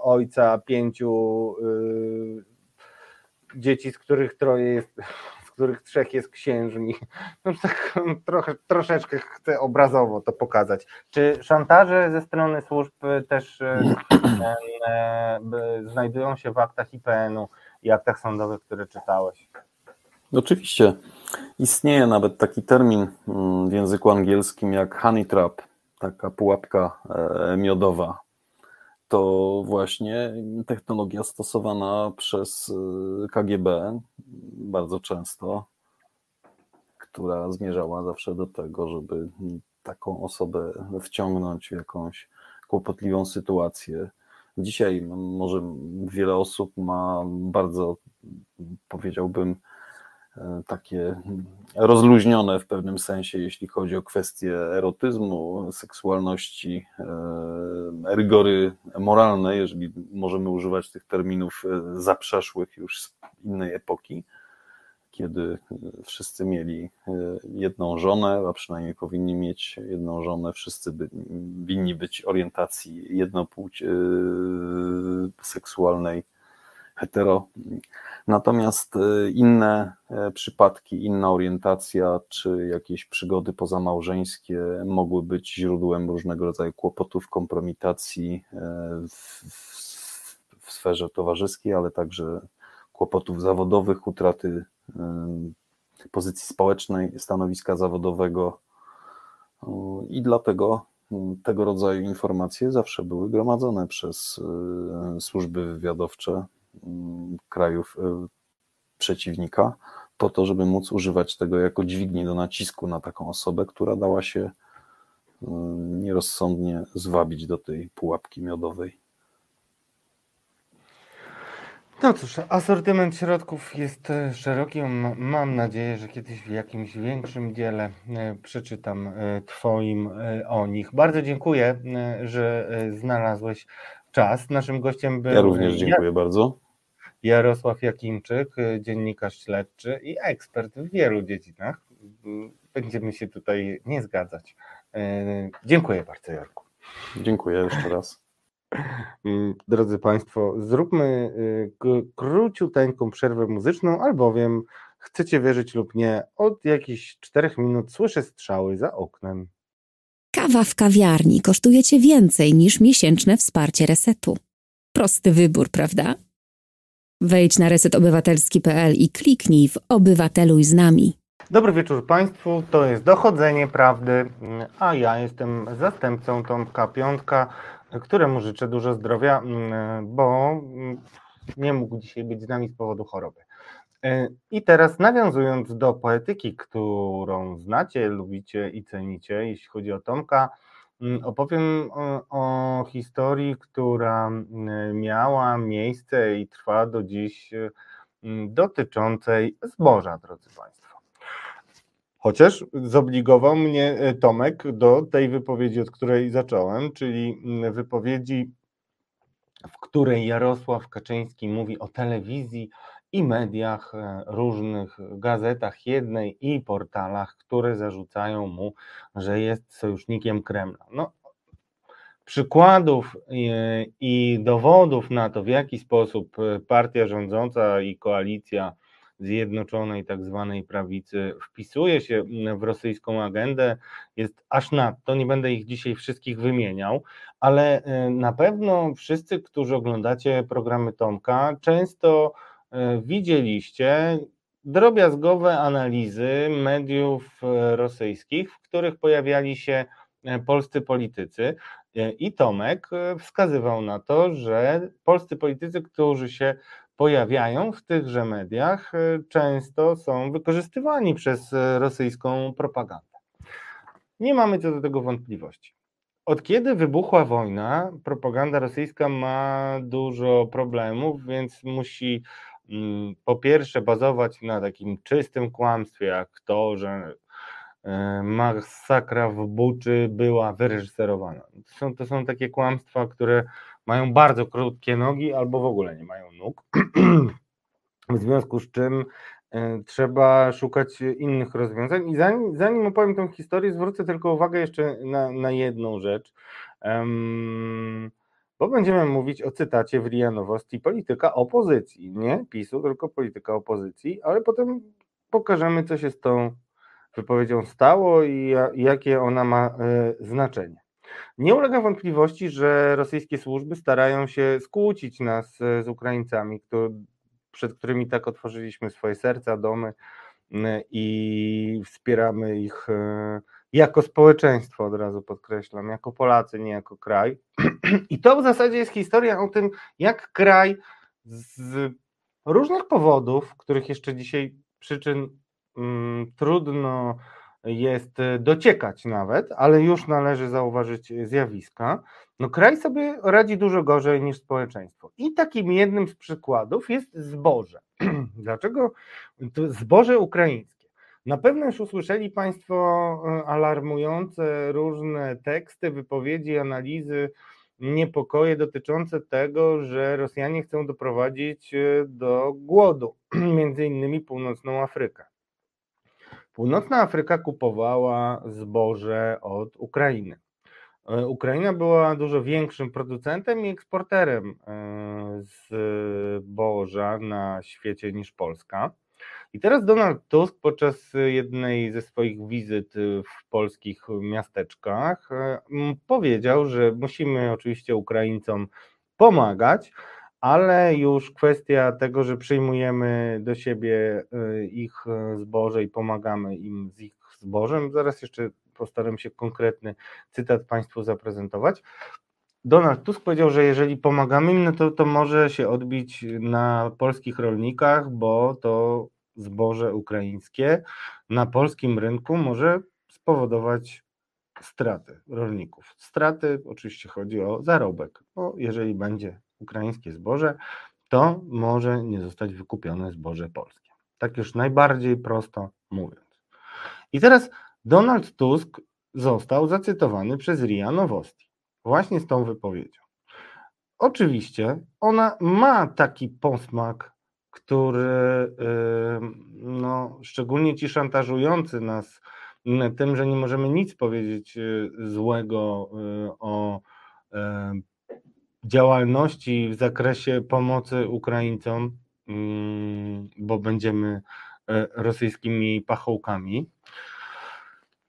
ojca pięciu dzieci, z których troje jest, z których trzech jest księżmi. No, tak trochę, troszeczkę chcę obrazowo to pokazać. Czy szantaże ze strony służb też e, znajdują się w aktach IPN-u? i aktach sądowych, które czytałeś. Oczywiście. Istnieje nawet taki termin mm, w języku angielskim jak honey trap, taka pułapka e, miodowa. To właśnie technologia stosowana przez e, KGB bardzo często, która zmierzała zawsze do tego, żeby taką osobę wciągnąć w jakąś kłopotliwą sytuację. Dzisiaj może wiele osób ma bardzo, powiedziałbym, takie rozluźnione w pewnym sensie, jeśli chodzi o kwestie erotyzmu, seksualności, e, rygory moralne, jeżeli możemy używać tych terminów e, zaprzeszłych już z innej epoki kiedy wszyscy mieli e, jedną żonę, a przynajmniej powinni mieć jedną żonę, wszyscy by, winni być orientacji jednopłć e, seksualnej, hetero. Natomiast e, inne przypadki, inna orientacja, czy jakieś przygody pozamałżeńskie mogły być źródłem różnego rodzaju kłopotów, kompromitacji w, w, w sferze towarzyskiej, ale także kłopotów zawodowych, utraty pozycji społecznej, stanowiska zawodowego i dlatego tego rodzaju informacje zawsze były gromadzone przez e, służby wywiadowcze krajów e, przeciwnika, po to, żeby móc używać tego jako dźwigni do nacisku na taką osobę, która dała się nierozsądnie zwabić do tej pułapki miodowej. No cóż, asortyment środków jest e, szeroki. Mam nadzieję, że kiedyś w jakimś większym dziele przeczytam Twoim o nich. Bardzo dziękuję, że znalazłeś czas. Naszym gościem był. Ja również dziękuję bardzo. Jarosław Jakimczyk, dziennikarz śledczy i ekspert w wielu dziedzinach. Będziemy się tutaj nie zgadzać. Dziękuję bardzo, Jarku. Dziękuję jeszcze raz. Mm, drodzy Państwo, zróbmy y, króciuteńką przerwę muzyczną, albowiem chcecie wierzyć lub nie, od jakichś czterech minut słyszę strzały za oknem. Kawa w kawiarni kosztuje Cię więcej niż miesięczne wsparcie resetu. Prosty wybór, prawda? Wejdź na resetobywatelski.pl i kliknij w Obywateluj z nami. Dobry wieczór Państwu, to jest Dochodzenie Prawdy, a ja jestem zastępcą Tomka Piątka któremu życzę dużo zdrowia, bo nie mógł dzisiaj być z nami z powodu choroby. I teraz nawiązując do poetyki, którą znacie, lubicie i cenicie, jeśli chodzi o Tomka, opowiem o, o historii, która miała miejsce i trwa do dziś dotyczącej zboża, drodzy Państwo. Chociaż zobligował mnie e, Tomek do tej wypowiedzi, od której zacząłem, czyli mm, wypowiedzi, w której Jarosław Kaczyński mówi o telewizji i mediach, e, różnych gazetach jednej i portalach, które zarzucają mu, że jest sojusznikiem Kremla. No, przykładów i, i dowodów na to, w jaki sposób partia rządząca i koalicja zjednoczonej tak zwanej prawicy wpisuje się w rosyjską agendę, jest aż nadto, nie będę ich dzisiaj wszystkich wymieniał, ale e, na pewno wszyscy, którzy oglądacie programy Tomka, często e, widzieliście drobiazgowe analizy mediów e, rosyjskich, w których pojawiali się polscy politycy. I Tomek wskazywał na to, że polscy politycy, którzy się pojawiają w tychże mediach, e, często są wykorzystywani przez e, rosyjską propagandę. Nie mamy co do tego wątpliwości. Od kiedy wybuchła wojna, propaganda rosyjska ma dużo problemów, więc musi po pierwsze bazować na takim czystym kłamstwie, jak to, że e, masakra w Buczy była wyreżyserowana. To są, to są takie kłamstwa, które mają bardzo krótkie nogi albo w ogóle nie mają nóg. W związku z czym e, trzeba szukać innych rozwiązań. I zanim, zanim opowiem tę historię, zwrócę tylko uwagę jeszcze na, na jedną rzecz. Um, bo będziemy mówić o cytacie w RIA Nowosti polityka opozycji, nie PiSu, tylko polityka opozycji, ale potem pokażemy, co się z tą wypowiedzią stało i jakie ona ma e, znaczenie. Nie ulega wątpliwości, że rosyjskie służby starają się skłócić nas e, z Ukraińcami, przed którymi tak otworzyliśmy swoje serca, domy i wspieramy ich e, jako społeczeństwo, od razu podkreślam, jako Polacy, nie jako kraj. I to w zasadzie jest historia o tym, jak kraj z różnych powodów, których jeszcze dzisiaj przyczyn mm, trudno jest dociekać nawet, ale już należy zauważyć zjawiska, no kraj sobie radzi dużo gorzej niż społeczeństwo. I takim jednym z przykładów jest zboże. Dlaczego zboże ukraińskie? Na pewno już usłyszeli Państwo e, alarmujące różne teksty, wypowiedzi, analizy, niepokoje dotyczące tego, że Rosjanie chcą doprowadzić e, do głodu, między innymi północną Afrykę. Północna Afryka kupowała zboże od Ukrainy. E, Ukraina była dużo większym producentem i eksporterem e, zboża na świecie niż Polska. I teraz Donald Tusk podczas jednej ze swoich wizyt w polskich miasteczkach e, powiedział, że musimy oczywiście Ukraińcom pomagać, ale już kwestia tego, że przyjmujemy do siebie y, ich y, zboże i pomagamy im z ich zbożem, zaraz jeszcze postaram się konkretny cytat Państwu zaprezentować. Donald Tusk powiedział, że jeżeli pomagamy im, no to, to może się odbić na polskich rolnikach, bo to zboże ukraińskie na polskim rynku może spowodować straty rolników. Straty, oczywiście chodzi o zarobek, bo jeżeli będzie ukraińskie zboże, to może nie zostać wykupione zboże polskie. Tak już najbardziej prosto mówiąc. I teraz Donald Tusk został zacytowany przez RIA Nowosti właśnie z tą wypowiedzią. Oczywiście ona ma taki posmak, który no, szczególnie ci szantażujący nas tym, że nie możemy nic powiedzieć y, złego y, o działalności w zakresie pomocy Ukraińcom, mm, bo będziemy rosyjskimi pachołkami,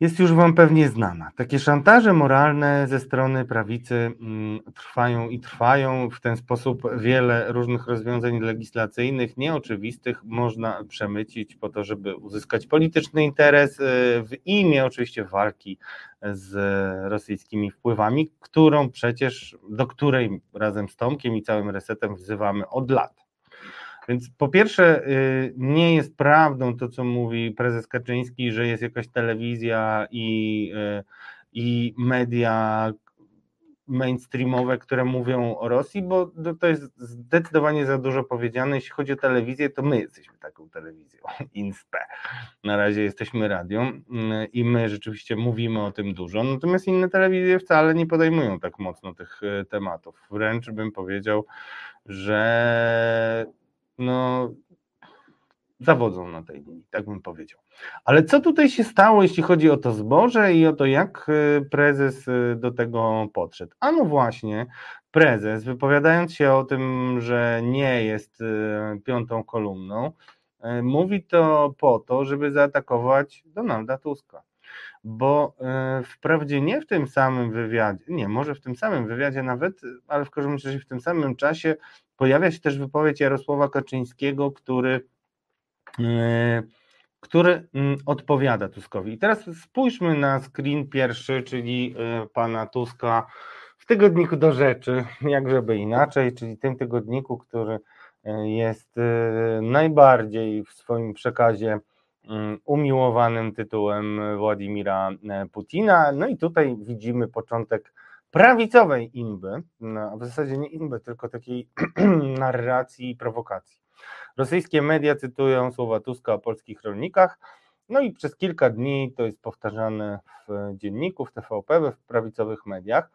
jest już Wam pewnie znana. Takie szantaże moralne ze strony prawicy mm, trwają i trwają. W ten sposób wiele różnych rozwiązań legislacyjnych, nieoczywistych, można przemycić po to, żeby uzyskać polityczny interes e, w imię oczywiście walki z rosyjskimi wpływami, którą przecież, do której razem z Tomkiem i całym resetem wzywamy od lat. Więc po pierwsze, y, nie jest prawdą to, co mówi prezes Kaczyński, że jest jakaś telewizja i, y, i media mainstreamowe, które mówią o Rosji, bo to jest zdecydowanie za dużo powiedziane. Jeśli chodzi o telewizję, to my jesteśmy taką telewizją, INSPE. Na razie jesteśmy radią y, i my rzeczywiście mówimy o tym dużo, natomiast inne telewizje wcale nie podejmują tak mocno tych tematów. Wręcz bym powiedział, że no, zawodzą na tej linii, tak bym powiedział. Ale co tutaj się stało, jeśli chodzi o to zboże i o to, jak y, prezes y, do tego podszedł? A no właśnie, prezes, wypowiadając się o tym, że nie jest y, piątą kolumną, mówi to po to, żeby zaatakować Donalda Tuska. Bo wprawdzie nie w tym samym wywiadzie, nie, może w tym samym wywiadzie nawet, ale w każdym razie w tym samym czasie pojawia się też wypowiedź Jarosława Kaczyńskiego, który E, który mm, odpowiada Tuskowi. I teraz spójrzmy na screen pierwszy, czyli e, pana Tuska w tygodniku do rzeczy, jak żeby inaczej, czyli tym tygodniku, który e, jest najbardziej w swoim przekazie mm, umiłowanym tytułem Władimira Putina. No i tutaj widzimy początek prawicowej inby, a w zasadzie nie inby, tylko takiej narracji i prowokacji. Rosyjskie media cytują słowa Tuska o polskich rolnikach, no i przez kilka dni to jest powtarzane w dzienniku, w TVP, w prawicowych mediach.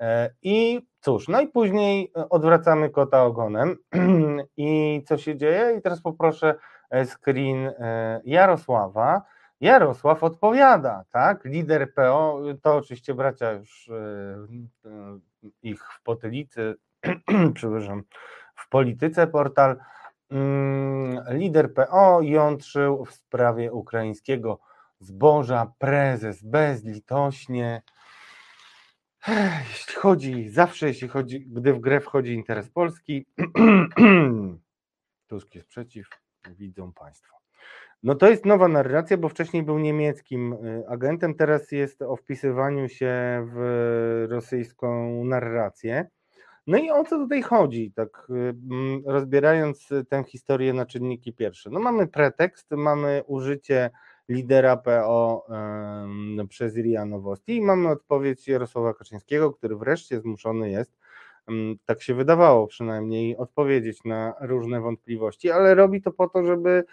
E, I cóż, no i później odwracamy kota ogonem. I co się dzieje? I teraz poproszę e, screen e, Jarosława. Jarosław odpowiada, tak? Lider PO, to oczywiście bracia już ich w potylicy, przepraszam, w polityce portal Mm, lider PO jątrzył w sprawie ukraińskiego zboża, prezes bezlitośnie. Jeśli chodzi, zawsze jeśli chodzi, gdy w grę wchodzi interes Polski, Tusk jest przeciw, widzą Państwo. No to jest nowa narracja, bo wcześniej był niemieckim y, agentem, teraz jest o wpisywaniu się w rosyjską narrację. No i o co tutaj chodzi, tak mm, rozbierając tę historię na czynniki pierwsze? No mamy pretekst, mamy użycie lidera PO przez Iria Nowosti i mamy odpowiedź Jarosława Kaczyńskiego, który wreszcie zmuszony jest, um, tak się wydawało przynajmniej, odpowiedzieć na różne wątpliwości, ale robi to po to, żeby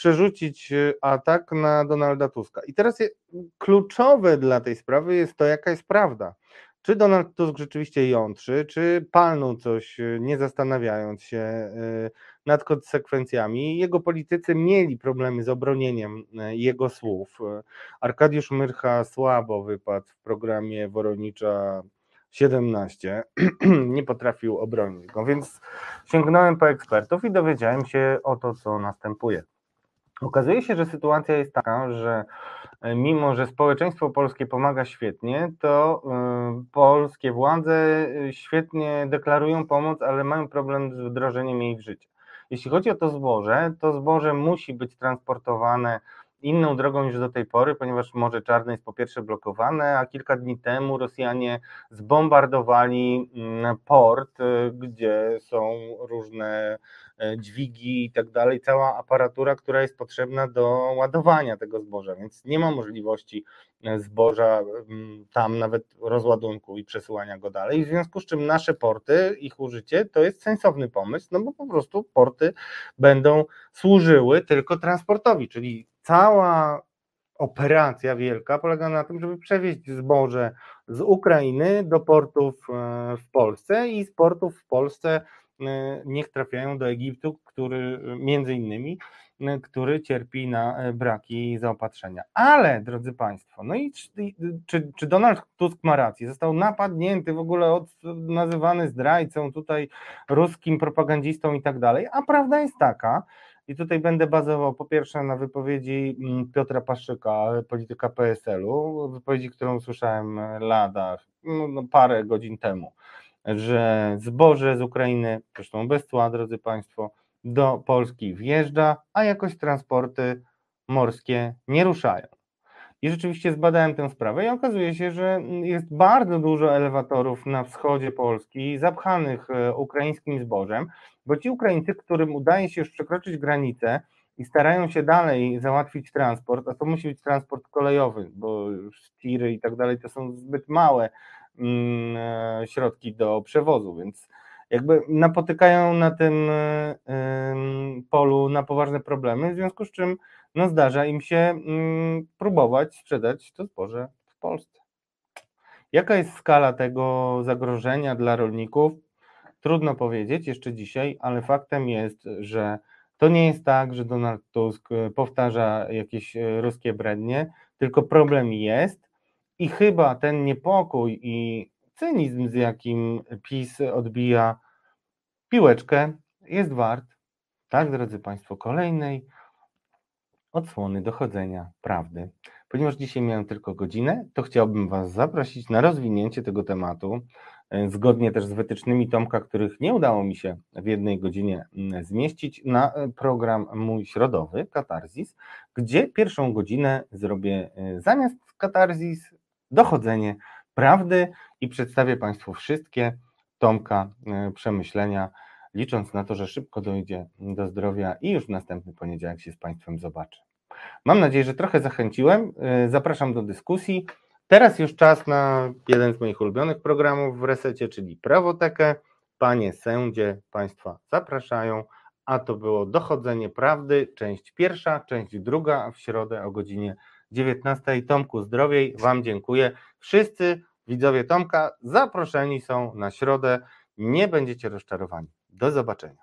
przerzucić e, atak na Donalda Tuska. I teraz kluczowe dla tej sprawy jest to, jaka jest prawda. Czy Donald Tusk rzeczywiście jątrzy, czy palnął coś, y, nie zastanawiając się y, nad konsekwencjami? Jego politycy mieli problemy z obronieniem y, jego słów. Arkadiusz Myrcha słabo wypadł w programie Woronicza 17, nie potrafił obronić go, więc sięgnąłem po ekspertów i dowiedziałem się o to, co następuje. Okazuje się, że sytuacja jest taka, że e, mimo, że społeczeństwo polskie pomaga świetnie, to e, polskie władze e, świetnie deklarują pomoc, ale mają problem z wdrożeniem jej w życie. Jeśli chodzi o to zboże, to zboże musi być transportowane inną drogą niż do tej pory, ponieważ Morze Czarne jest po pierwsze blokowane, a kilka dni temu Rosjanie zbombardowali mm, port, gdzie są różne dźwigi i tak dalej, cała aparatura, która jest potrzebna do ładowania tego zboża, więc nie ma możliwości e, zboża tam nawet rozładunku i przesyłania go dalej, w związku z czym nasze porty, ich użycie to jest sensowny pomysł, no bo po prostu porty będą służyły tylko transportowi, czyli cała operacja wielka polega na tym, żeby przewieźć zboże z Ukrainy do portów e, w Polsce i z portów w Polsce E, niech trafiają do Egiptu, który między innymi, e, który cierpi na e, braki zaopatrzenia. Ale, drodzy Państwo, no i czy, czy Donald Tusk ma rację? Został napadnięty, w ogóle od, nazywany zdrajcą, tutaj ruskim propagandzistą i tak dalej, a prawda jest taka, i tutaj będę bazował po pierwsze na wypowiedzi mm, Piotra Paszyka, polityka PSL-u, wypowiedzi, którą usłyszałem lada, no, no parę godzin temu że zboże z Ukrainy, zresztą bez cła, drodzy Państwo, do Polski wjeżdża, a jakoś transporty morskie nie ruszają. I rzeczywiście zbadałem tę sprawę i okazuje się, że jest bardzo dużo elewatorów na wschodzie Polski zapchanych e, ukraińskim zbożem, bo ci Ukraińcy, którym udaje się już przekroczyć granicę i starają się dalej załatwić transport, a to musi być transport kolejowy, bo tiry i tak dalej to są zbyt małe środki do przewozu, więc jakby napotykają na tym e, polu na poważne problemy, w związku z czym no zdarza im się mm, próbować sprzedać to zboże w Polsce. Jaka jest skala tego zagrożenia dla rolników? Trudno powiedzieć jeszcze dzisiaj, ale faktem jest, że To nie jest tak, że Donald Tusk e, powtarza jakieś e, ruskie brednie, tylko problem jest i chyba ten niepokój i cynizm, z jakim PiS odbija piłeczkę, jest wart, tak drodzy Państwo, kolejnej odsłony dochodzenia prawdy. Ponieważ dzisiaj miałem tylko godzinę, to chciałbym Was zaprosić na rozwinięcie tego tematu, e, zgodnie też z wytycznymi Tomka, których nie udało mi się w jednej godzinie mm, zmieścić, na e, program mój środowy, Katarzis, gdzie pierwszą godzinę zrobię e, zamiast Katarzis dochodzenie prawdy i przedstawię Państwu wszystkie Tomka e, przemyślenia, licząc na to, że szybko dojdzie do zdrowia i już w następny poniedziałek się z Państwem zobaczę. Mam nadzieję, że trochę zachęciłem. E, Zapraszam do dyskusji. Teraz już czas na jeden z moich ulubionych programów w resecie, czyli Prawotekę. Panie sędzie, Państwa zapraszają. A to było Dochodzenie Prawdy, część pierwsza, część druga, w środę o godzinie 19. Tomku Zdrowiej, Wam dziękuję. Wszyscy widzowie Tomka zaproszeni są na środę. Nie będziecie rozczarowani. Do zobaczenia.